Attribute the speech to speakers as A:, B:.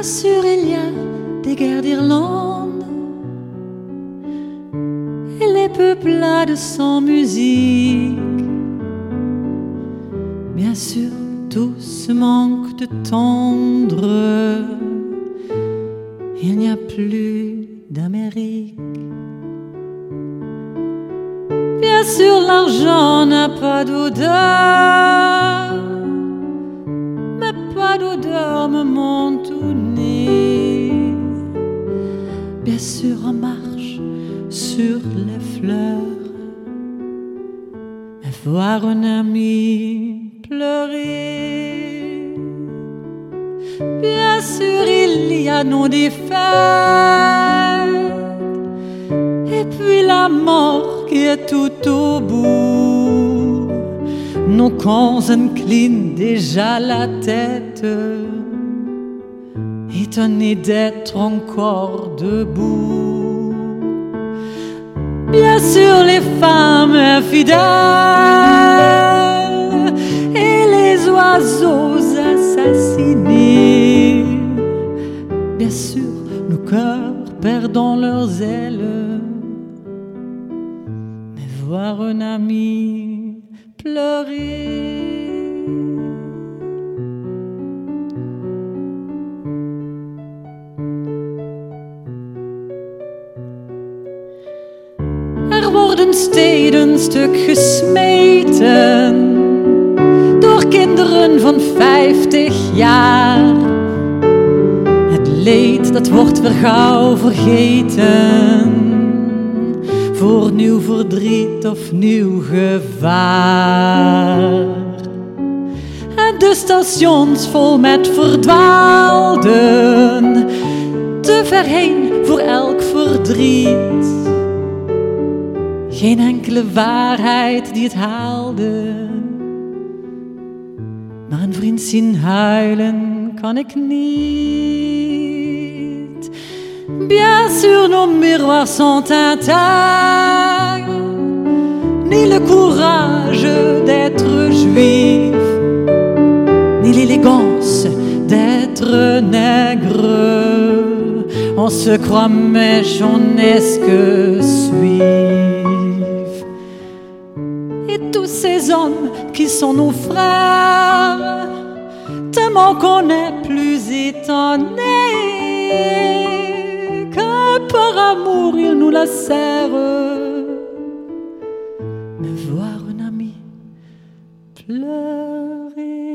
A: Bien sûr, il y a des guerres d'Irlande et les peuplades sans musique. Bien sûr, tout ce manque de tendre. Il n'y a plus d'Amérique. Bien sûr, l'argent n'a pas d'odeur, Sûr, en marche sur les fleurs, mais voir un ami pleurer. Bien sûr, il y a nos défaites, et puis la mort qui est tout au bout. Nos cons inclinent déjà la tête, étonnés d'être encore debout. Bien sûr, les femmes infidèles et les oiseaux assassinés. Bien sûr, nos cœurs perdant leurs ailes voir un ami pleurer. Er worden steden stuk gesmeten door kinderen van vijftig jaar. Het leed dat wordt weer gauw vergeten voor nieuw verdriet of nieuw gevaar. En de stations vol met verdwaalden, te ver heen voor elk verdriet. Geen enkele waarheid die het haalde, maar een vriend zien huilen kan ik niet. Bien sûr, nos miroirs sont intacts, ni le courage d'être juif, ni l'élégance d'être nègre. On se croit mèche, on est ce que suivent. Ces hommes qui sont nos frères, tellement qu'on est plus étonnés que par amour ils nous la serrent. Mais voir un ami pleurer.